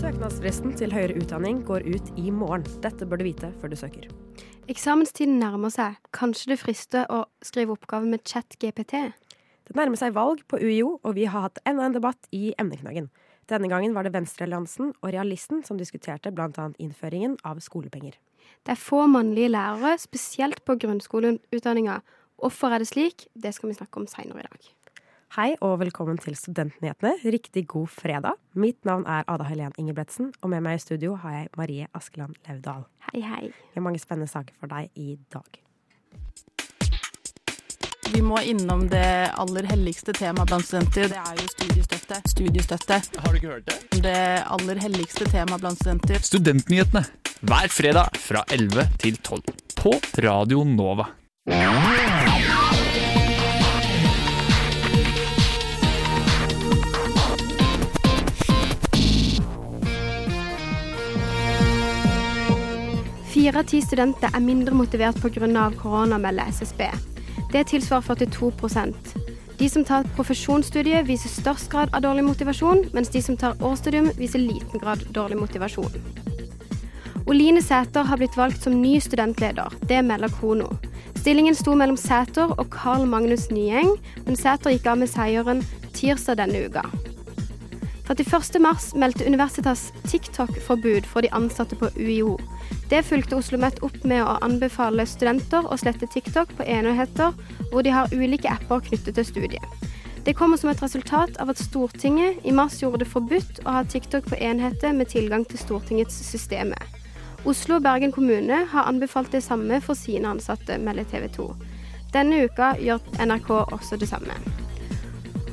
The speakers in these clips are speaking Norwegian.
Søknadsfristen til høyere utdanning går ut i morgen. Dette bør du vite før du søker. Eksamenstiden nærmer seg. Kanskje det frister å skrive oppgave med chat-GPT? Det nærmer seg valg på UiO, og vi har hatt enda en debatt i emneknaggen. Denne gangen var det Venstrealliansen og Realisten som diskuterte bl.a. innføringen av skolepenger. Det er få mannlige lærere, spesielt på grunnskoleutdanninga. Hvorfor er det slik? Det skal vi snakke om seinere i dag. Hei og velkommen til Studentnyhetene. Riktig god fredag. Mitt navn er Ada Helen Ingebretsen, og med meg i studio har jeg Marie Askeland Laudal. Hei, hei. Vi har mange spennende saker for deg i dag. Vi må innom det aller helligste temaet blant studenter. Det er jo studiestøtte. Studiestøtte. Har du ikke hørt det? Det aller helligste temaet blant studenter. Studentnyhetene hver fredag fra 11 til 12 på Radio Nova. Fire av ti studenter er mindre motivert pga. korona, melder SSB. Det tilsvarer 42% De som tar profesjonsstudiet, viser størst grad av dårlig motivasjon, mens de som tar årsstudium, viser liten grad dårlig motivasjon. Oline Sæter har blitt valgt som ny studentleder. Det melder Krono. Stillingen sto mellom Sæter og Carl Magnus Nyeng, men Sæter gikk av med seieren tirsdag denne uka. 31.3 meldte Universitas TikTok-forbud for de ansatte på UiO. Det fulgte Oslo OsloMet opp med å anbefale studenter å slette TikTok på enheter hvor de har ulike apper knyttet til studiet. Det kommer som et resultat av at Stortinget i mars gjorde det forbudt å ha TikTok på enheter med tilgang til Stortingets systemer. Oslo og Bergen kommune har anbefalt det samme for sine ansatte, melder TV 2. Denne uka gjør NRK også det samme.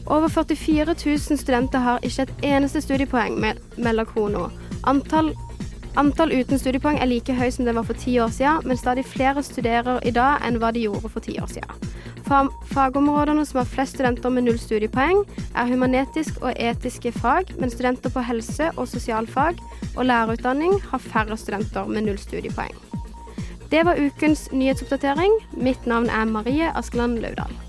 Over 44 000 studenter har ikke et eneste studiepoeng, melder Krono. Antall Antall uten studiepoeng er like høy som det var for ti år siden, men stadig flere studerer i dag enn hva de gjorde for ti år siden. Fagområdene som har flest studenter med null studiepoeng, er humanetisk og etiske fag, men studenter på helse- og sosialfag og lærerutdanning har færre studenter med null studiepoeng. Det var ukens nyhetsoppdatering. Mitt navn er Marie Askeland Laudal.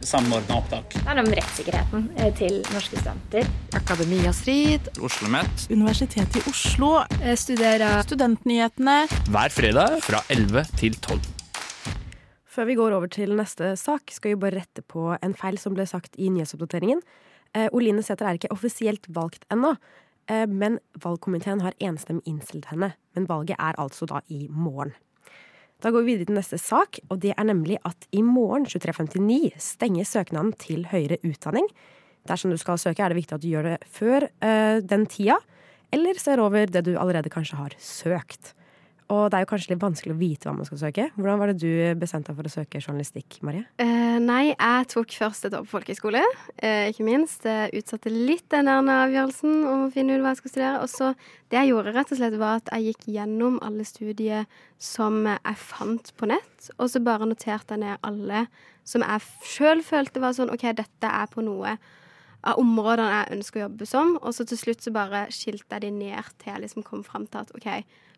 Samordna opptak. Det handler om rettssikkerheten eh, til norske studenter. Akademia Strid. Oslo OsloMet. Universitetet i Oslo. Jeg studerer Studentnyhetene. Hver fredag fra 11 til 12. Før vi går over til neste sak, skal vi bare rette på en feil som ble sagt i nyhetsoppdateringen. Eh, Oline Sæther er ikke offisielt valgt ennå, eh, men valgkomiteen har enstemmig innstilt henne. Men valget er altså da i morgen. Da går vi videre til neste sak, og det er nemlig at i morgen 23.59 stenger søknaden til høyere utdanning. Dersom du skal søke, er det viktig at du gjør det før øh, den tida, eller ser over det du allerede kanskje har søkt. Og det er jo kanskje litt vanskelig å vite hva man skal søke. Hvordan var det du bestemte deg for å søke journalistikk, Marie? Uh, nei, jeg tok først et år på folkehøyskole, uh, ikke minst. Jeg utsatte litt den der avgjørelsen om å finne ut hva jeg skulle studere. Og så det jeg gjorde, rett og slett, var at jeg gikk gjennom alle studier som jeg fant på nett, og så bare noterte jeg ned alle som jeg sjøl følte var sånn OK, dette er på noe av områdene jeg ønsker å jobbe som. Og så til slutt så bare skilte jeg de ned til jeg liksom kom fram til at OK,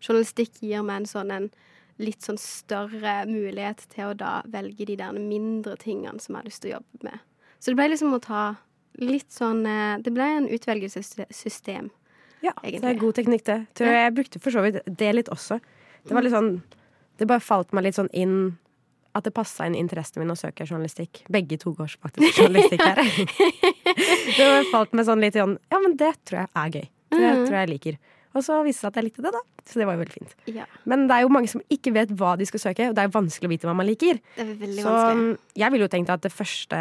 journalistikk gir meg en sånn en litt sånn større mulighet til å da velge de der mindre tingene som jeg har lyst til å jobbe med. Så det ble liksom å ta litt sånn eh, Det ble en utvelgelsessystem. Ja, egentlig. det er god teknikk, det. Tror jeg, jeg brukte for så vidt det litt også. Det var litt sånn Det bare falt meg litt sånn inn at det passa inn interessen min å søke journalistikk. Begge to går faktisk journalistikk her. det falt meg sånn litt sånn Ja, men det tror jeg er gøy. Det mm. tror jeg jeg liker. Og så viste det seg at jeg likte det, da. Så det var jo veldig fint. Ja. Men det er jo mange som ikke vet hva de skal søke, og det er jo vanskelig å vite hva man liker. Det er veldig så vanskelig. Så jeg ville jo tenkt at det første,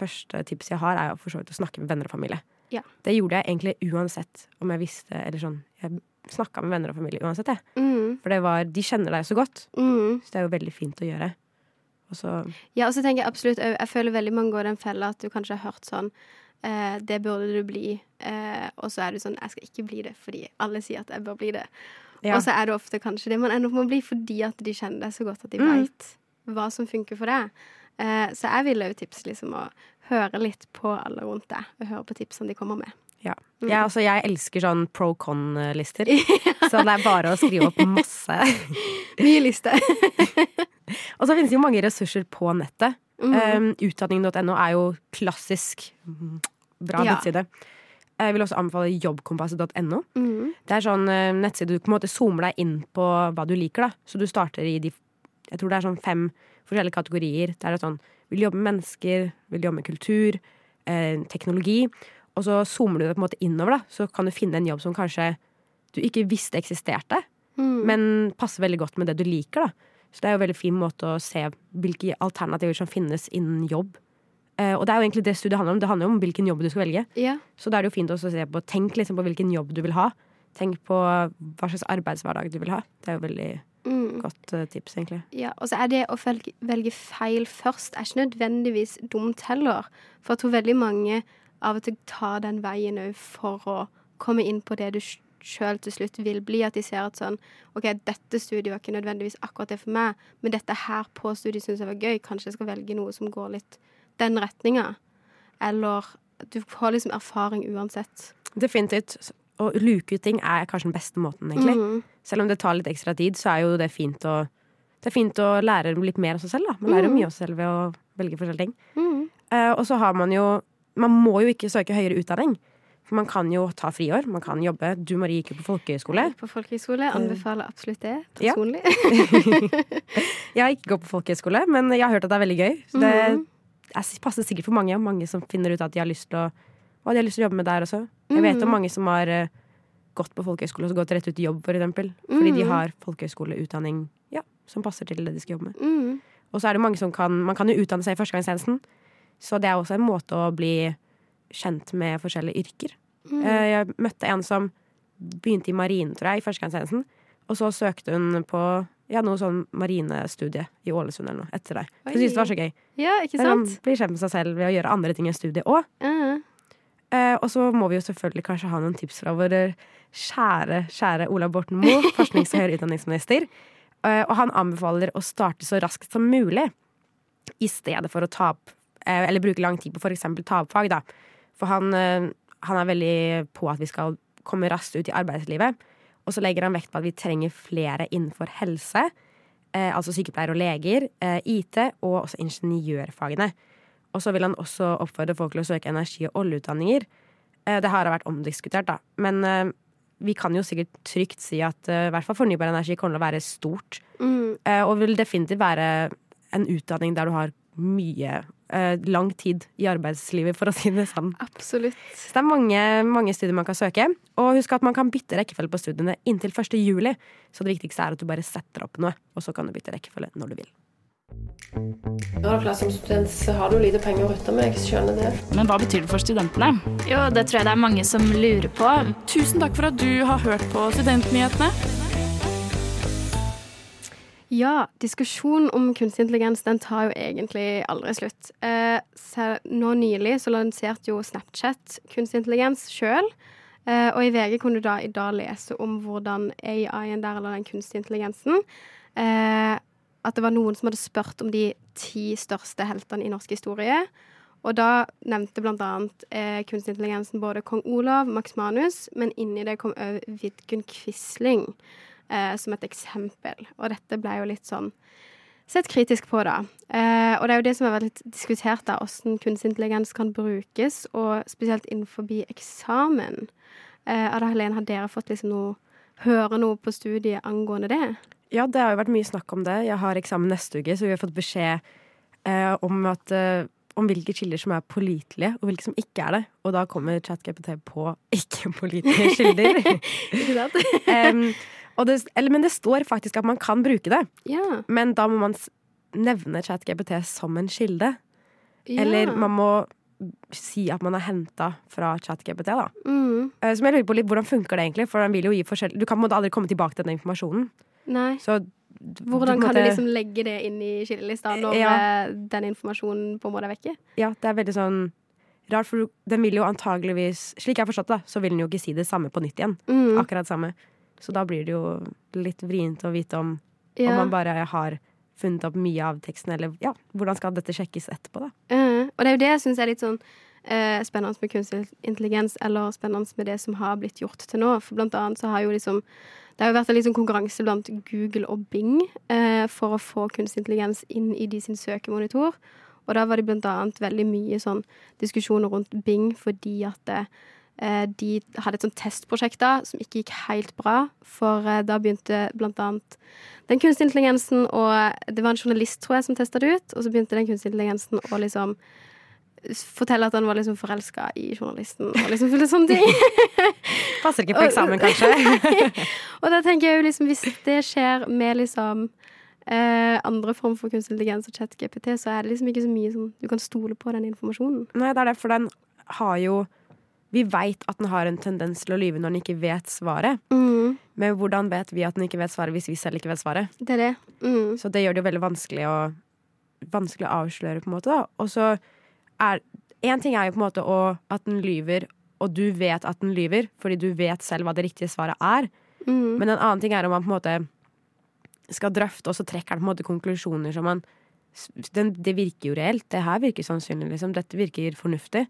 første tipset jeg har, er for så vidt å snakke med venner og familie. Ja. Det gjorde jeg egentlig uansett om jeg visste Eller sånn Jeg snakka med venner og familie uansett, jeg. Mm. For det var, de kjenner deg så godt. Mm. Så det er jo veldig fint å gjøre. Og så Ja, og så tenker jeg absolutt Jeg føler veldig mange går den fella at du kanskje har hørt sånn eh, Det burde du bli. Eh, og så er du sånn Jeg skal ikke bli det fordi alle sier at jeg bør bli det. Ja. Og så er det ofte kanskje det man ender opp med å bli fordi at de kjenner deg så godt at de mm. veit hva som funker for deg. Eh, så jeg vil òg tipse liksom å høre litt på alle rundt deg, og høre på tipsene de kommer med. Ja. Jeg, altså, jeg elsker sånn pro con-lister, så det er bare å skrive opp masse. Mye liste. Og så finnes det jo mange ressurser på nettet. Mm. Um, Utdanning.no er jo klassisk mm, bra Ja. nettside. Jeg vil også anbefale jobbkompasset.no. Mm. Det er sånn eh, nettside du på en måte zoomer deg inn på hva du liker. da Så du starter i de Jeg tror det er sånn fem forskjellige kategorier. Der er sånn Vil jobbe med mennesker, vil jobbe med kultur, eh, teknologi. Og så zoomer du det på en måte innover, da så kan du finne en jobb som kanskje du ikke visste eksisterte, mm. men passer veldig godt med det du liker. da Så det er jo en veldig fin måte å se hvilke alternativer som finnes innen jobb. Eh, og det er jo egentlig det studiet handler om. Det handler jo om hvilken jobb du skal velge. Yeah. Så da er det jo fint å se på Tenk liksom på hvilken jobb du vil ha. Tenk på hva slags arbeidshverdag du vil ha. Det er jo veldig Mm. godt uh, tips, egentlig. Ja, og så er det å velge, velge feil først er ikke nødvendigvis dumt heller. For jeg tror veldig mange av og til ta den veien òg for å komme inn på det du sjøl til slutt vil bli. At de ser at sånn OK, dette studiet var ikke nødvendigvis akkurat det for meg, men dette her på studiet syns jeg var gøy. Kanskje jeg skal velge noe som går litt den retninga. Eller du får liksom erfaring uansett. Definitivt. Og luke ut ting er kanskje den beste måten, egentlig. Mhm. Selv om det tar litt ekstra tid, så er jo det fint å det er fint å lære litt mer av seg selv. da Man lærer Mhm. mye av seg selv ved å velge forskjellige ting. Mm. Uh, og så har man jo Man må jo ikke søke høyere utdanning. For man kan jo ta friår, man kan jobbe. Du Marie gikk jo på folkehøyskole. På folkehøyskole anbefaler absolutt det Ja. personlig. Jeg har ikke gått på folkehøyskole, men jeg har hørt at det er veldig gøy. Så det Mhm. er- passer sikkert for mange, og mange som finner ut at de har lyst til å de har lyst til å jobbe med der også. Jeg vet om Mhm. mange som har eh, gått på folkehøyskole og så gått rett ut i jobb, for eksempel. Fordi de Mhm. har folkehøyskoleutdanning ja, som passer til det de skal jobbe med. Og så er det mange som kan Man kan jo utdanne seg i førstegangstjenesten, så det er også en måte å bli kjent med forskjellige yrker. Mhm. Eh, Jeg møtte en som begynte i marinen, tror jeg, i førstegangstjenesten. Og så søkte hun på ja, noe sånn marinestudie i Ålesund eller noe etter det. For hun syntes det var så gøy. Ja, ikke sant? kan blir bli kjent med seg selv ved å gjøre andre ting enn studie òg. Mhm. Eh, og så må vi jo selvfølgelig kanskje ha noen tips fra vår kjære, kjære Ola Borten Moe, forsknings- og høyere utdanningsminister. Eh, og han anbefaler å starte så raskt som mulig, i stedet for å ta opp Eller bruke lang tid på f.eks. ta opp fag, da. For han, eh, han er veldig på at vi skal komme raskt ut i arbeidslivet. Og så legger han vekt på at vi trenger flere innenfor helse. Eh, altså sykepleiere og leger, eh, IT og også ingeniørfagene. Og så vil han også oppfordre folk til å søke energi- og oljeutdanninger. Eh, Det har vært omdiskutert, da. Men eh, vi kan jo sikkert trygt si at eh, i hvert fall fornybar energi kommer til å være stort. Mm. eh, Og vil definitivt være en utdanning der du har mye eh, lang tid i arbeidslivet, for å si det sånn. Absolutt. Så det er mange, mange studier man kan søke. Og husk at man kan bytte rekkefølge på studiene inntil 1. juli. Så det viktigste er at du bare setter opp noe, og så kan du bytte rekkefølge når du vil. Ja, klart Som student så har du lite penger å rutte med. Jeg skjønner det. Men hva betyr det for studentene? Jo, det tror jeg det er mange som lurer på. Tusen takk for at du har hørt på Studentnyhetene. Ja, diskusjonen om kunstig intelligens den tar jo egentlig aldri slutt. Eh, nå nylig så lanserte jo Snapchat kunstig intelligens sjøl. Eh, og i VG kunne du da i dag lese om hvordan AI-en der, eller den kunstige intelligensen eh, At det var noen som hadde spurt om de ti største heltene i norsk historie. Og da nevnte blant annet eh, kunstig intelligensen både kong Olav, Max Manus, men inni det kom òg Vidkun Quisling som et eksempel. Og dette ble jo litt sånn sett kritisk på, da. Eh, og det er jo det som har vært litt diskutert, da, hvordan kunstig intelligens kan brukes, og spesielt innenfor eksamen. Eh, Ada Helene, har dere fått liksom noe høre noe på studiet angående det? Ja, det har jo vært mye snakk om det. Jeg har eksamen neste uke, så vi har fått beskjed eh, om, at, eh, om hvilke kilder som er pålitelige, og hvilke som ikke er det. Og da kommer ChatGPT på ikke-pålitelige kilder. Ikke sant? det, eller, men det står faktisk at man kan bruke det, ja. men da må man nevne ChatGPT som en kilde. ja. Eller man må si at man har henta fra ChatGPT. da. mm. Eh, Som jeg lurer på litt, Hvordan funker det egentlig? For den vil jo gi forskjell... Du kan måte aldri komme tilbake til den informasjonen. Nei. Så Hvordan du, kan kan du liksom legge det inn i kildelista når Ja. den informasjonen på en måte er vekke? Ja, det er veldig sånn rart, for den vil jo antageligvis Slik jeg har forstått det, så vil den jo ikke si det samme på nytt igjen. Mm. Akkurat samme. Så da blir det jo litt vrient å vite om, om man bare har funnet opp mye av teksten, eller ja, hvordan skal dette sjekkes etterpå, da? Uh, og det er jo det jeg syns er litt sånn uh, spennende med kunstig intelligens, eller spennende med det som har blitt gjort til nå. For blant annet så har jo liksom det har jo vært en liksom konkurranse blant Google og Bing uh, for å få kunstig intelligens inn i de sin søkemonitor. Og da var det blant annet veldig mye sånn diskusjoner rundt Bing fordi at eh, de hadde et sånt testprosjekt da som ikke gikk helt bra. For eh, da begynte blant annet den kunstige intelligensen og Det var en journalist, tror jeg, som testa det ut. Og så begynte den kunstige intelligensen å liksom fortelle at han var liksom forelska i journalisten og liksom fulgte sånne ting. Passer ikke på eksamen, kanskje. og da tenker jeg jo liksom, hvis det skjer med liksom eh, andre form for kunstig intelligens og chat-GPT, så er det liksom ikke så mye sånn du kan stole på den informasjonen. Nei, det er det, for den har jo Vi veit at den har en tendens til å lyve når den ikke vet svaret. Mm, Men hvordan vet vi at den ikke vet svaret hvis vi selv ikke vet svaret? det er det. Mm. Så det gjør det jo veldig vanskelig å, vanskelig å avsløre, på en måte. Og så er Én ting er jo på en måte å, at den lyver, og du vet at den lyver, fordi du vet selv hva det riktige svaret er. Mm. Men en annen ting er om man på en måte skal drøfte, og så trekker den på en måte konklusjoner som man den, Det virker jo reelt. Det her virker sannsynlig, liksom. Dette virker fornuftig.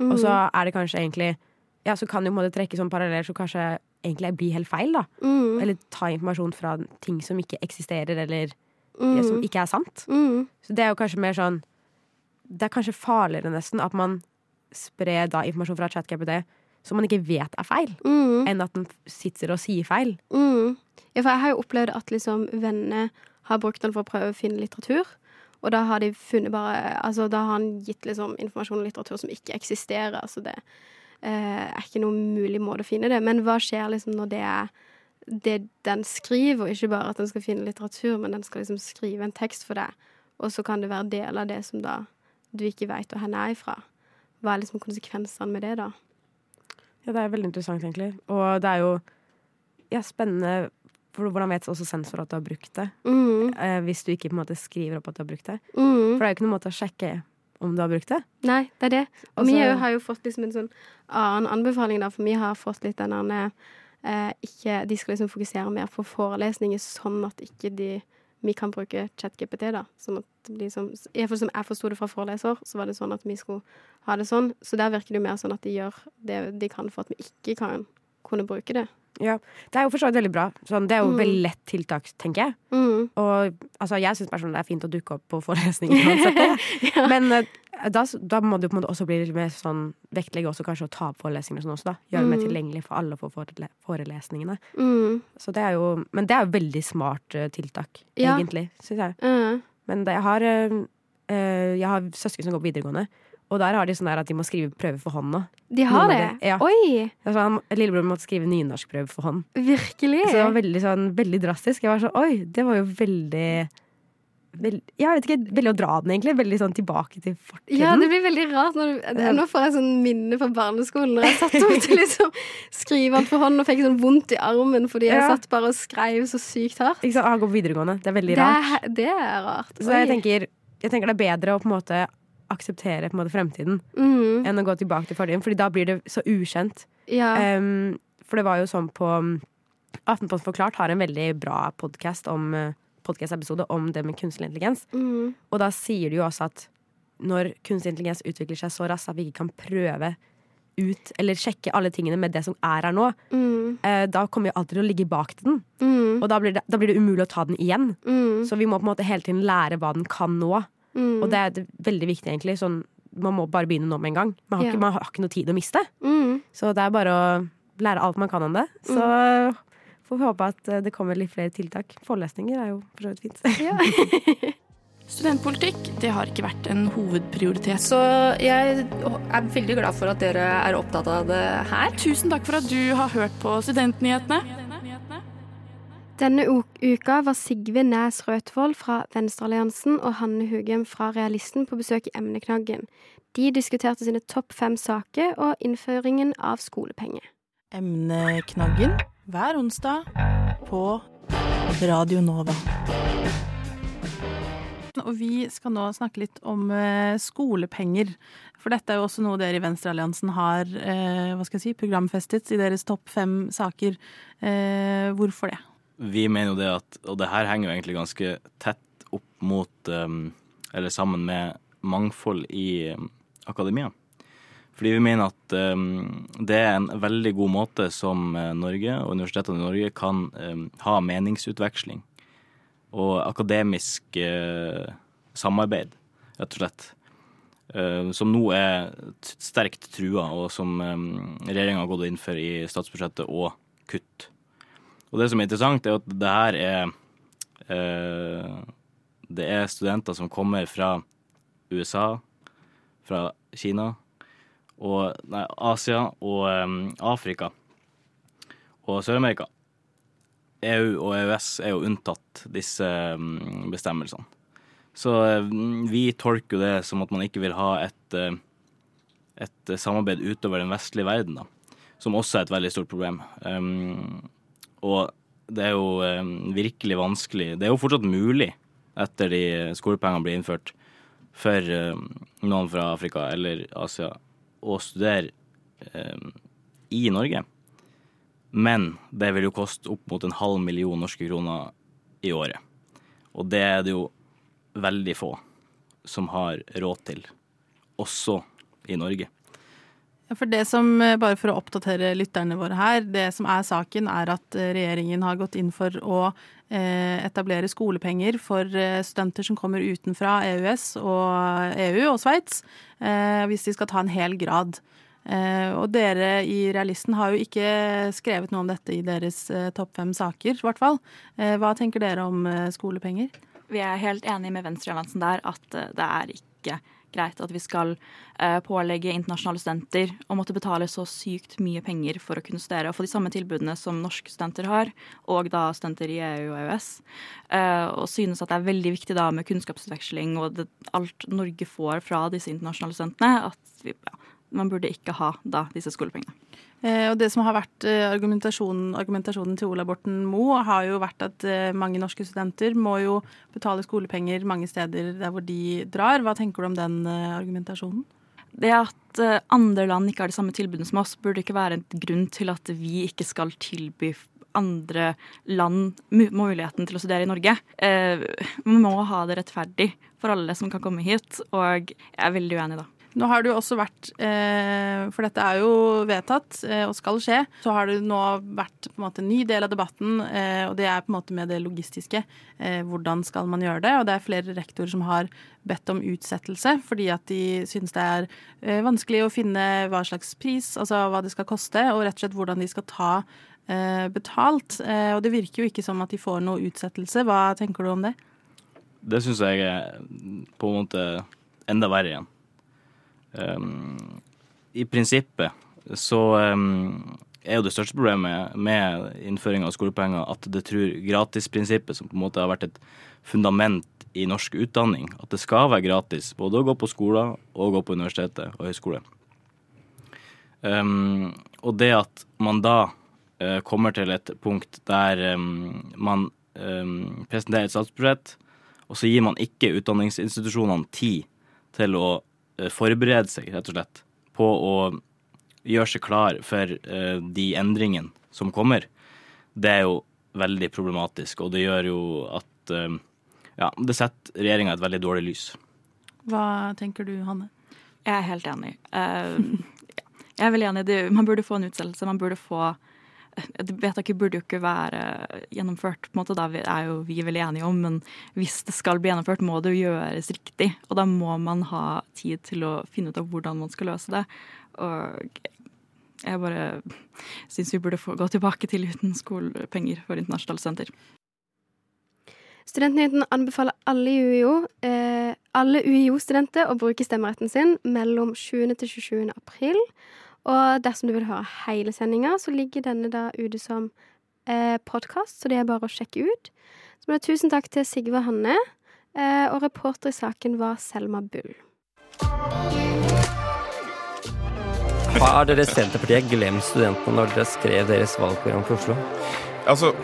Mm. Og så er det kanskje egentlig Ja, så kan du på en måte trekke sånn paralleller som kanskje egentlig blir helt feil, da. Mm. Eller ta informasjon fra ting som ikke eksisterer, eller mm. som ikke er sant. Mm. Så det er jo kanskje mer sånn Det er kanskje farligere nesten at man sprer da informasjon fra ChatGPT som man ikke vet er feil, Mm. enn at den sitter og sier feil. Mm. Ja, for jeg har jo opplevd at liksom venner har brukt den for å prøve å finne litteratur. Og da har de funnet bare Altså, da har han gitt liksom informasjon og litteratur som ikke eksisterer. så det eh, er ikke noen mulig måte å finne det. Men hva skjer liksom når det er det den skriver, og ikke bare at den skal finne litteratur, men den skal liksom skrive en tekst for deg, og så kan det være deler av det som da du ikke veit hvor hen er ifra. Hva er liksom konsekvensene med det, da? Ja, det er veldig interessant, egentlig. Og det er jo ja, spennende for hvordan vet også sensor at du har brukt det, Mm. eh, hvis du ikke på en måte skriver opp at du har brukt det. Mm. For det er jo ikke noen måte å sjekke om du har brukt det. Nei, det er det. Og Altså- vi har jo fått liksom en sånn annen anbefaling, da, for vi har fått litt den der eh, ikke, De skal liksom fokusere mer på forelesninger, sånn at ikke de vi kan bruke ChatGPT, da. Sånn at det blir som, i som jeg forsto det fra foreleser, så var det sånn at vi skulle ha det sånn. Så der virker det jo mer sånn at de gjør det de kan for at vi ikke kan kunne bruke det. Ja, Det er jo for så vidt veldig bra. Sånn, det er jo Mm. veldig lett tiltak, tenker jeg. Mm. Og altså, jeg syns personlig det er fint å dukke opp på forelesninger uansett ja. Men eh, da, da må jo på en måte også bli litt mer sånn vektlegge også kanskje å ta opp forelesningene sånn også, da. Gjøre det mer Mm. tilgjengelig for alle for forele forelesningene. Mm. Så det er jo Men det er jo veldig smart eh, tiltak, Ja. egentlig, syns jeg. Men det, jeg har eh, Jeg har søsken som går på videregående, og der har de sånn at de må skrive prøve for hånda. de har det? det? ja. Oi! Sånn, Lillebror måtte skrive nynorskprøve for hånd. Virkelig? Så det var veldig, sånn, veldig drastisk. Jeg var sånn Oi, det var jo veldig veld, Jeg vet ikke, veldig å dra den, egentlig. Veldig sånn tilbake til fortiden. Ja, det blir veldig rart. Du, Nå får jeg sånn minne fra barneskolen. Når jeg satt opp til liksom skrive alt for hånd og fikk sånn vondt i armen fordi jeg Ja. satt bare og skrev så sykt hardt. Ikke sant? Han går på videregående. Det er veldig Det rart. det er rart. Så jeg tenker, jeg tenker det er bedre å på en måte akseptere på en måte fremtiden mm, enn å gå tilbake til fortiden, Fordi da blir det så ukjent. Ja. Um, for det var jo sånn på um, Aftenposten forklart har en veldig bra podkast om uh, podcast-episode om det med kunstig intelligens. Mm, Og da sier de jo også at når kunstig intelligens utvikler seg så raskt at vi ikke kan prøve ut eller sjekke alle tingene med det som er her nå, mm, eh, da kommer vi alltid til å ligge bak den. mm, Og da blir, det, da blir det umulig å ta den igjen. mm, Så vi må på en måte hele tiden lære hva den kan nå. Mm, Og det er veldig viktig, egentlig. Sånn, man må bare begynne nå med en gang. Man har, Ja. ikke, man har ikke noe tid å miste. mm. Så det er bare å lære alt man kan om det. Så får vi håpe at eh, det kommer litt flere tiltak. Forelesninger er jo for så vidt fint. Ja. Studentpolitikk det har ikke vært en hovedprioritet. Så jeg er veldig glad for at dere er opptatt av det her. Tusen takk for at du har hørt på Studentnyhetene. Denne uka var Sigve Næs Røtvold fra Venstrealliansen og Hanne Hugem fra Realisten på besøk i Emneknaggen. De diskuterte sine topp fem saker og innføringen av skolepenger. Emneknaggen hver onsdag på Radio Nova. Og vi skal nå snakke litt om eh, skolepenger. For dette er jo også noe dere i Venstrealliansen har eh, hva skal jeg si, programfestet i deres topp fem saker. Eh, hvorfor det? Vi mener jo det at, og det her henger jo egentlig ganske tett opp mot, um, eller sammen med mangfold i um, akademia. Fordi vi mener at um, det er en veldig god måte som eh, Norge og universitetene i Norge kan ha meningsutveksling og akademisk uh, samarbeid, rett og slett. Uh, som nå er sterkt trua, og som um, regjeringa har gått inn for i statsbudsjettet, og kutt. Og det som er interessant, er at det her er eh, Det er studenter som kommer fra USA, fra Kina, og nei, Asia og um, Afrika og Sør-Amerika. EU og EØS er jo unntatt disse um, bestemmelsene. Så um, vi tolker det som at man ikke vil ha et, uh, et samarbeid utover den vestlige verden, da. Som også er et veldig stort problem. Um, og det er jo eh, virkelig vanskelig Det er jo fortsatt mulig, etter de skolepengene blir innført, for eh, noen fra Afrika eller Asia å studere um, i Norge. Men det vil jo koste opp mot en halv million norske kroner i året. Og det er det jo veldig få som har råd til, også i Norge. For det som, eh, bare for å oppdatere lytterne våre her, det som er saken er at eh, regjeringen har gått inn for å eh, etablere skolepenger for studenter som kommer utenfra EØS og EU og Sveits, hvis de skal ta en hel grad. Og dere i Realisten har jo ikke skrevet noe om dette i deres topp fem saker, i hvert fall. Hva tenker dere om skolepenger? Vi er helt enig med Venstrealliansen der at det er ikke greit at vi skal eh, pålegge internasjonale studenter å måtte betale så sykt mye penger for å kunne studere og få de samme tilbudene som norske studenter har, og da studenter i EU og EØS. Eh, og synes at det er veldig viktig da med kunnskapsutveksling og det, alt Norge får fra disse internasjonale studentene, at vi, ja, man burde ikke ha da disse skolepengene. Eh, og det som har vært eh, argumentasjonen, argumentasjonen til Ola Borten Moe, har jo vært at eh, mange norske studenter må jo betale skolepenger mange steder der hvor de drar. Hva tenker du om den argumentasjonen? Det at andre land ikke har de samme tilbudene som oss, burde ikke være en grunn til at vi ikke skal tilby andre land muligheten til å studere i Norge. Vi må ha det rettferdig for alle som kan komme hit, og jeg er veldig uenig da. Nå har det jo også vært, eh, for dette er jo vedtatt eh, og skal skje, så har det nå vært på en måte ny del av debatten, eh, og det er på en måte med det logistiske. Hvordan skal man gjøre det? Og det er flere rektorer som har bedt om utsettelse, fordi at de synes det er vanskelig å finne hva slags pris, altså hva det skal koste, og rett og slett hvordan de skal ta betalt. Og det virker jo ikke som at de får noe utsettelse. Hva tenker du om det? Det syns jeg er på en måte enda verre igjen. Um, I prinsippet så um, er jo det største problemet med innføring av skolepenger at det tror gratisprinsippet, som på en måte har vært et fundament i norsk utdanning, at det skal være gratis både å gå på skoler og gå på universitetet og høyskole. Um, og det at man da uh, kommer til et punkt der um, man presenterer et statsbudsjett, og så gir man ikke utdanningsinstitusjonene tid til å forberede seg, rett og slett, på å gjøre seg klar for eh, de endringene som kommer, det er jo veldig problematisk, og det gjør jo at eh, ja, det setter regjeringa et veldig dårlig lys. Hva tenker du, Hanne? Jeg er helt enig. Uh, jeg er veldig enig. Det, man burde få en utsettelse. Man burde få vedtaket burde jo ikke være gjennomført, på en måte, det er jo vi veldig enige om, men hvis det skal bli gjennomført, må det jo gjøres riktig. Og da må man ha tid til å finne ut av hvordan man skal løse det. Og jeg bare syns vi burde gå tilbake til uten skolepenger for internasjonale studenter. Studentnyheten anbefaler alle UiO, eh, alle UiO-studenter å bruke stemmeretten sin mellom 20. til 27. april. Og dersom du vil høre hele sendinga, så ligger denne da ute som eh, podkast, så det er bare å sjekke ut. Så må jeg tusen takk til Sigve og Hanne, eh, og reporter i saken var Selma Bull. Har dere Senterpartiet glemt studentene når dere skrev deres valgprogram for Oslo? Altså,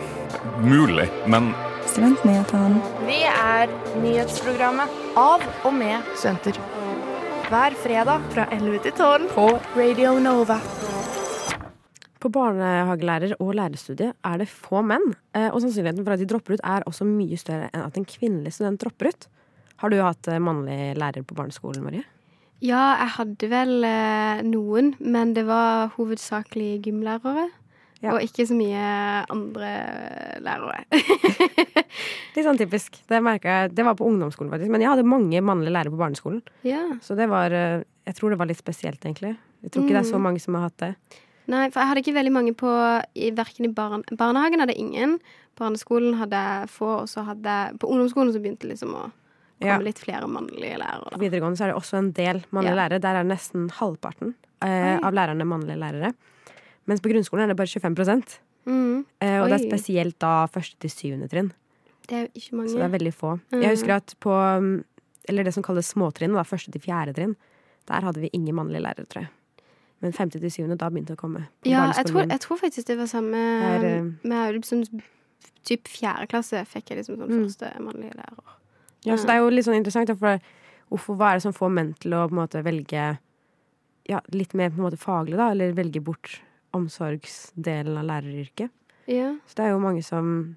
mulig, men Studentnyhetene. Vi er nyhetsprogrammet av og med studenter. Hver fredag fra 11 til 12 på Radio Nova. På barnehagelærer- og lærerstudiet er det få menn, eh, og sannsynligheten for at de dropper ut er også mye større enn at en kvinnelig student dropper ut. Har du hatt eh, mannlig lærer på barneskolen, Marie? Ja, jeg hadde vel eh, noen, men det var hovedsakelig gymlærere. Ja. Og ikke så mye andre lærere. Litt sånn typisk. Det jeg, det var på ungdomsskolen, faktisk. Men jeg hadde mange mannlige lærere på barneskolen. ja. Så det var eh, Jeg tror det var litt spesielt, egentlig. Jeg tror ikke det er så Mm. mange som har hatt det. Nei, for jeg hadde ikke veldig mange på i, Verken i barn, barnehagen hadde ingen. Barneskolen hadde få, og så hadde På ungdomsskolen så begynte det liksom å komme Ja. litt flere mannlige lærere. På videregående så er det også en del mannlige Ja. lærere. Der er nesten halvparten eh, av lærerne mannlige lærere. Mens på grunnskolen er det bare 25 Mm. eh, Og det er spesielt da første til syvende trinn. Det er ikke mange. Så det er veldig få. Mm. Jeg husker at på um, Eller det som kalles småtrinn, da, første til fjerde trinn, der hadde vi ingen mannlige lærere, tror jeg. Men femte til syvende, da begynte det å komme. Ja, jeg tror, jeg tror faktisk det var samme Det er, eh, med liksom, Typ fjerde klasse fikk jeg liksom sånn Mm. første mannlige lærer. Ja, så det er jo litt sånn interessant, for hvorfor, hva er det som får menn til å på en måte velge ja, litt mer på en måte faglig, da, eller velge bort omsorgsdelen av læreryrket? Ja. Så det er jo mange som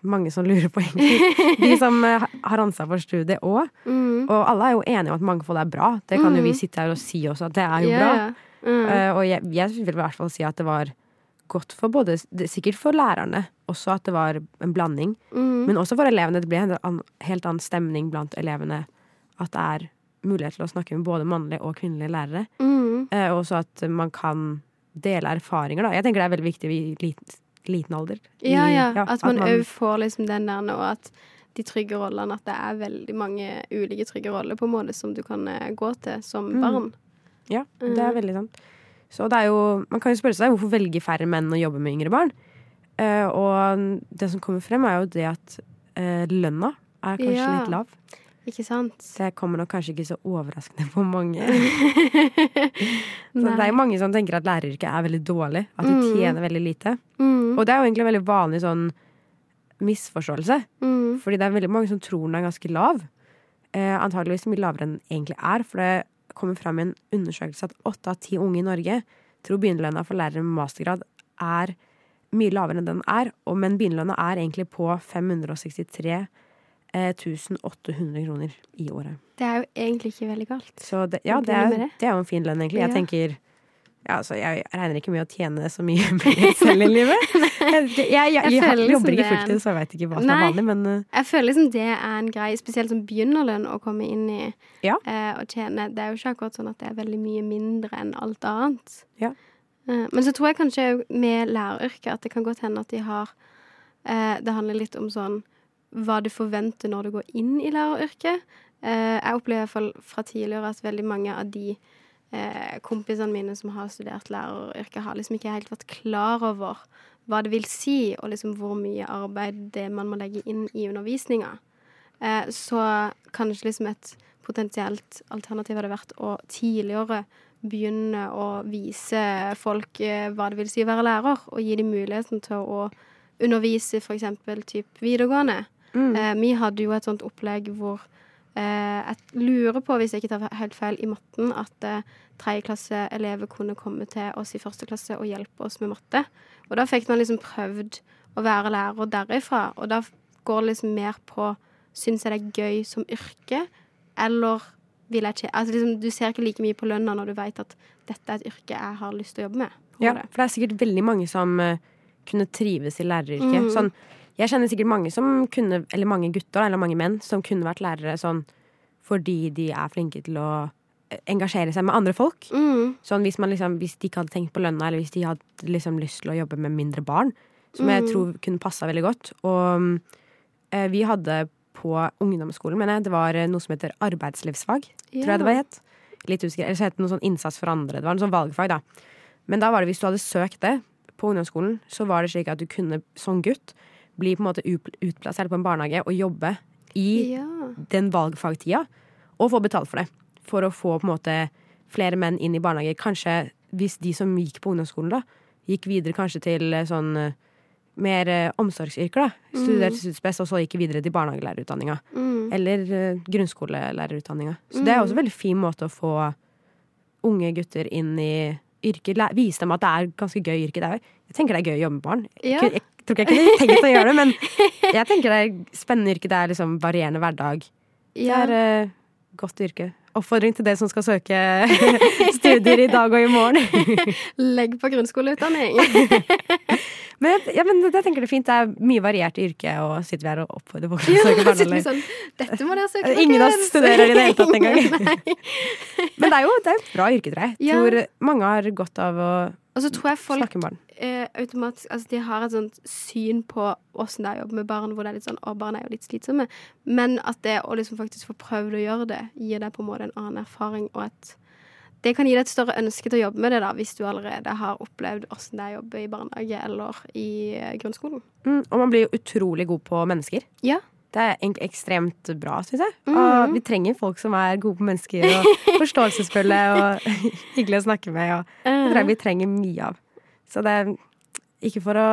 mange som lurer på, egentlig. De som eh, har ansvar for studiet òg. Mm. Og alle er jo enige om at mangfold er bra. Det kan jo Mm. vi sitte her og si også, at det er jo yeah. bra. Mm. Uh, og jeg, jeg vil i hvert fall si at det var godt for både Sikkert for lærerne også at det var en blanding. Mm. Men også for elevene. Det ble en helt annen stemning blant elevene. At det er mulighet til å snakke med både mannlige og kvinnelige lærere. Mm. Og også at man kan dele erfaringer, da. Jeg tenker det er veldig viktig i liten, liten alder. I- Ja, ja. At man òg får liksom den der nå at de trygge rollene At det er veldig mange ulike trygge roller på en måte som du kan eh, gå til som Mm. barn. Ja, det er Mm. veldig sant. Så det er jo, man kan jo spørre seg hvorfor velger færre menn å jobbe med yngre barn? Uh, og det som kommer frem, er jo det at uh, lønna er kanskje Ja. litt lav. Ikke sant? Det kommer nok kanskje ikke så overraskende på mange. så det er jo mange som tenker at læreryrket er veldig dårlig. At du Mm. tjener veldig lite. Mm. Og det er jo egentlig en veldig vanlig sånn misforståelse. Mm. Fordi det er veldig mange som tror den er ganske lav. Eh, antageligvis mye lavere enn den egentlig er. For det kommer fram i en undersøkelse at åtte av ti unge i Norge tror begynnerlønna for lærere med mastergrad er mye lavere enn den er. Men begynnerlønna er egentlig på 563 eh, 800 kroner i året. Det er jo egentlig ikke veldig galt. Så det, ja, det er, det? er jo en fin lønn, egentlig. Jeg Ja. tenker ja, altså, jeg regner ikke med å tjene så mye mer selv i livet. Jeg, jeg, jeg, jeg, liksom jobber ikke fulltid, så jeg vet ikke hva som er vanlig, men eh, Jeg føler liksom det er en greie, spesielt som begynnerlønn å komme inn i Ja. uh, og tjene. Det er jo ikke akkurat sånn at det er veldig mye mindre enn alt annet. Ja. Uh, men så tror jeg kanskje med læreryrket at det kan godt hende at de har uh, Det handler litt om sånn hva du forventer når du går inn i læreryrket. Eh, jeg opplever i hvert fall fra tidligere at veldig mange av de eh, kompisene mine som har studert læreryrket, har liksom ikke helt vært klar over hva det vil si, og liksom hvor mye arbeid det man må legge inn i undervisninga. Eh, så kanskje liksom et potensielt alternativ hadde vært å tidligere begynne å vise folk hva det vil si å være lærer, og gi dem muligheten til å undervise f.eks. typ videregående. Mm. Eh, vi hadde jo et sånt opplegg hvor eh, jeg lurer på, hvis jeg ikke tar helt feil i matten, at eh, tredjeklasseelever kunne komme til oss i første klasse og hjelpe oss med matte. Og da fikk man liksom prøvd å være lærer derifra, og da går det liksom mer på Syns jeg det er gøy som yrke, eller vil jeg ikke Altså liksom, du ser ikke like mye på lønna når du vet at dette er et yrke jeg har lyst til å jobbe med. Ja, for det er sikkert veldig mange som uh, kunne trives i læreryrket. Mm. Sånn, jeg kjenner sikkert mange som kunne, eller mange gutter eller mange menn som kunne vært lærere sånn fordi de er flinke til å eh, engasjere seg med andre folk. Mm. Sånn hvis, man liksom, hvis de ikke hadde tenkt på lønna, eller hvis de hadde liksom lyst til å jobbe med mindre barn, som jeg Mm. tror kunne passa veldig godt. Og eh, vi hadde på ungdomsskolen, mener jeg, det var eh, noe som heter arbeidslivsfag, tror jeg det var het. Litt usikker. Eller så het det noe sånn innsats for andre. Det var en sånn valgfag, da. Men da var det hvis du hadde søkt det på ungdomsskolen, så var det slik at du kunne som gutt bli på en måte utplassert på en barnehage og jobbe i Ja. den valgfagtida, og få betalt for det. For å få på en måte flere menn inn i barnehager. Kanskje hvis de som gikk på ungdomsskolen, da, gikk videre kanskje til eh, sånn eh, mer eh, omsorgsyrker, da. Studerte Mm. studspes, og så gikk videre til barnehagelærerutdanninga. Mm. Eller eh, grunnskolelærerutdanninga. Så det er også en veldig fin måte å få unge gutter inn i yrket. læ- Vise dem at det er et ganske gøy yrke. Det er, jeg tenker det er gøy å jobbe med barn. Ja. Jeg, jeg tror ikke jeg kunne tenkt å gjøre det, men jeg tenker det er spennende yrke. Det er liksom varierende hverdag. Ja. Det er uh, godt yrke. oppfordring til dere som skal søke studier i dag og i morgen. Legg på grunnskoleutdanning. Men, ja, men jeg tenker det er fint. Det er mye variert i yrket, og sitter vi her og oppfordrer folk til å søke barn. vi sånn, Dette må dere søke Ingen av oss studerer i det hele tatt engang. Men det er jo det er et bra yrke, tror jeg. Ja. tror mange har godt av å altså, folk snakke med barn. eh, automatisk Altså, de har et sånt syn på åssen det er å jobbe med barn, hvor det er litt sånn Å, barn er jo litt slitsomme. Men at det å liksom faktisk få prøvd å gjøre det, gir deg på en måte en annen erfaring, og et det kan gi deg et større ønske til å jobbe med det, da, hvis du allerede har opplevd åssen det er å jobbe i barnehage eller i eh, grunnskolen. Mm, og man blir jo utrolig god på mennesker. Ja. Det er egentlig ekstremt bra, syns jeg. Mm. Og vi trenger folk som er gode på mennesker og forståelsesfulle og hyggelige å snakke med. Og det tror jeg vi trenger mye av. Så det er ikke for å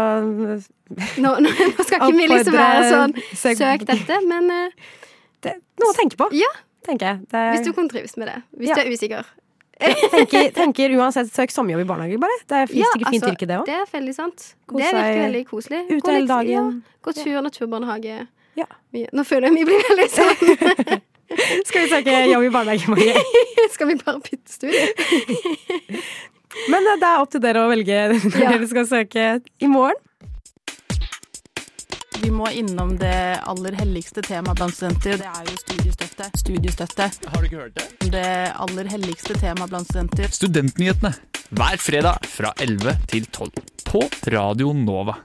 Nå, nå, skal ikke vi liksom være sånn Søk- dette, men eh, Det noe å tenke på, ja, tenker jeg. Det hvis du kan trives med det. Hvis Ja. du er usikker. Tenker, tenker uansett søk sommerjobb i barnehage, bare. Det er Ja, sikkert fint altså, yrke, det òg. Det er veldig sant. Kose det virker veldig koselig. ute hele dagen. Ja, gå tur, naturbarnehage. Ja. Nå føler jeg vi blir veldig sånn Skal vi søke jobb i barnehage, Marie? Skal vi bare bytte studie? Men eh, det er opp til dere å velge når Ja. dere skal søke i morgen. Vi må innom det aller helligste temaet blant studenter. Det er jo studiestøtte. Studiestøtte. Har du ikke hørt det? Det aller helligste temaet blant studenter. Studentnyhetene. Hver fredag fra 11 til 12 på Radio Nova.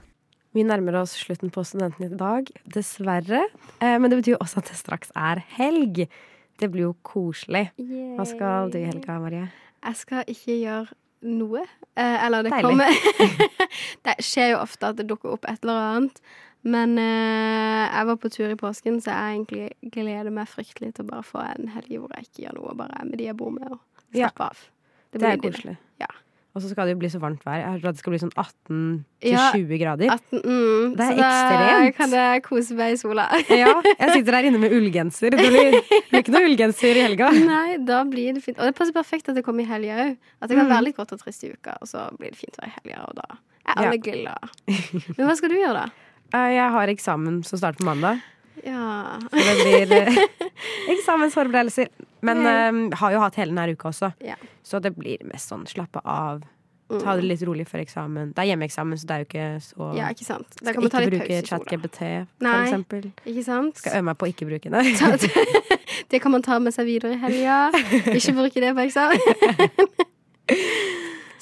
Vi nærmer oss slutten på Studenten i dag, dessverre. Eh, Men det betyr jo også at det straks er helg. Det blir jo koselig. Hva skal du i helga, Marie? Jeg skal ikke gjøre noe. Eh, eller det Deilig. kommer Det skjer jo ofte at det dukker opp et eller annet. Men eh, jeg var på tur i påsken, så jeg egentlig gleder meg fryktelig til å bare få en helg hvor jeg ikke gjør noe, bare er med de jeg bor med, og Ja. av. Det, blir er koselig. Ja. Og så skal det jo bli så varmt vær. Jeg har hørt at det skal bli sånn 18 Ja, 20 grader. 18, mm, Det er så da ekstremt. kan jeg kose meg i sola. Ja, jeg sitter der inne med ullgenser. Det blir, det blir ikke noe ullgenser i helga. Nei, da blir det fint. Og det passer perfekt at det kommer i helga òg. At det kan Mm. være litt godt og trist i uka, og så blir det fint vær i helga, og da er alle Ja. glade. Men hva skal du gjøre, da? Eh, Jeg har eksamen som starter på mandag. Ja. Så det blir eh, eksamensforberedelser. Men eh, har jo hatt hele denne uka også. Ja. Så det blir mest sånn slappe av. Ta det litt rolig før eksamen. Det er hjemmeeksamen, så det er jo ikke så Ja, ikke sant. Da kan man ta litt bruke. ChatGPT, for Nei. eksempel. Ikke sant? Skal øve meg på å ikke bruke det. Det kan man ta med seg videre i helga. Ikke bruke det på eksamen.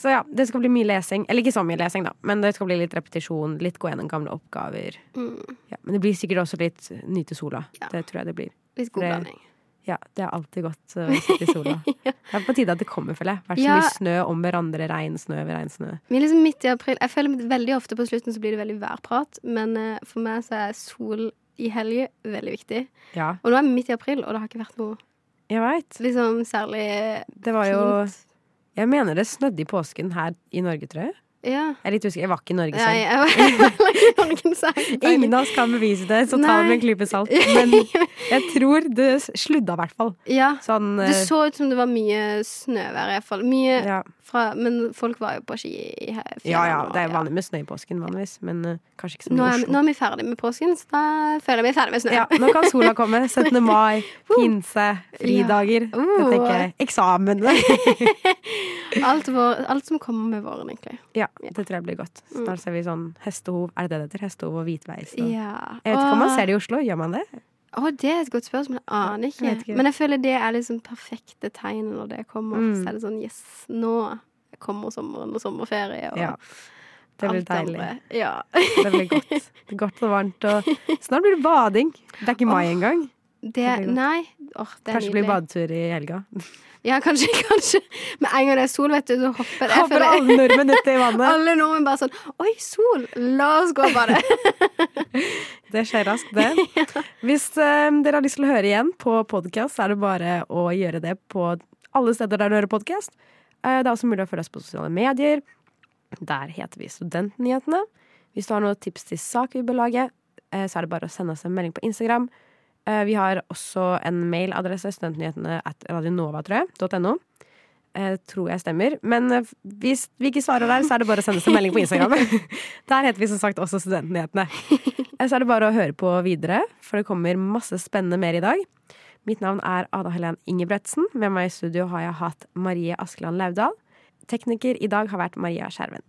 Så ja, det skal bli mye lesing. Eller ikke så mye lesing, da, men det skal bli litt repetisjon. Litt gå gjennom gamle oppgaver. Mm. Ja, men det blir sikkert også litt nyte sola. Det tror jeg det blir. Litt god blanding. Ja, det er alltid godt å sitte i sola. Det er på tide at det kommer, føler jeg. Vært så Ja. mye snø om hverandre. Regn, snø over regn, snø. Vi er liksom midt i april. Jeg føler Veldig ofte på slutten så blir det veldig værprat, men eh, for meg så er sol i helge veldig viktig. Ja, Og nå er vi midt i april, og det har ikke vært noe jeg vet. liksom særlig Det var jo fint. Jeg mener det snødde i påsken her i Norge, tror jeg. Ja. Jeg er litt usikker. Jeg var ikke i Norge Nei, selv. jeg var heller ikke i Norge, så Ingen av oss kan bevise det, så ta det med en klype salt. Men jeg tror det sludda i hvert fall. Ja. Sånn Det eh, så ut som det var mye snøvær, i hvert fall. Mye ja. Fra Men folk var jo på ski i fjellet. ja, ja, det er vanlig med snø i påsken vanligvis, men uh, kanskje ikke så Nå i er, Oslo. nå er vi ferdig med påsken, så da føler jeg vi er ferdig med snø. Ja, nå kan sola komme. 17. mai, pinse, fridager. Ja. Det tenker jeg. Eksamen. alt, vår, alt som kommer med våren, egentlig. Ja, det tror jeg blir godt. Snart ser vi sånn hestehov. Er det det det heter? Hestehov og hvitveis. Og... Ja. Jeg vet ikke om man ser det i Oslo. Gjør man det? Å, det er et godt spørsmål. Jeg aner ikke. Jeg ikke. Men jeg føler det er liksom perfekte tegnet når det kommer. Mm. Så er det sånn yes, nå kommer sommeren og sommerferie og Ja. Det blir deilig. Ja. Det blir godt. Det godt og varmt. Og snart blir det bading. Det er ikke mai engang. Det, det nei. Åh, det Kanskje det blir badetur i helga. Ja, kanskje, kanskje. Med en gang det er sol, vet du, så hopper jeg Hopper alle nordmenn uti vannet. Alle nordmenn bare sånn Oi, sol! La oss gå bare. Det skjer raskt, det. Hvis eh, dere har lyst til å høre igjen på podkast, er det bare å gjøre det på alle steder der du hører podkast. det er også mulig å følge oss på sosiale medier. Der heter vi Studentnyhetene. Hvis du har noen tips til sak vi bør lage, uh, så er det bare å sende oss en melding på Instagram. Eh, vi har også en mailadresse, studentnyhetene at radionova, tror jeg, .no. Eh, tror jeg stemmer. Men eh, hvis vi ikke svarer der, så er det bare å sende oss en melding på Instagram. Der heter vi som sagt også Studentnyhetene. Så er det bare å høre på videre, for det kommer masse spennende mer i dag. Mitt navn er Ada Helen Ingebretsen. Med meg i studio har jeg hatt Marie Askeland Laudal. Tekniker i dag har vært Maria Skjerven.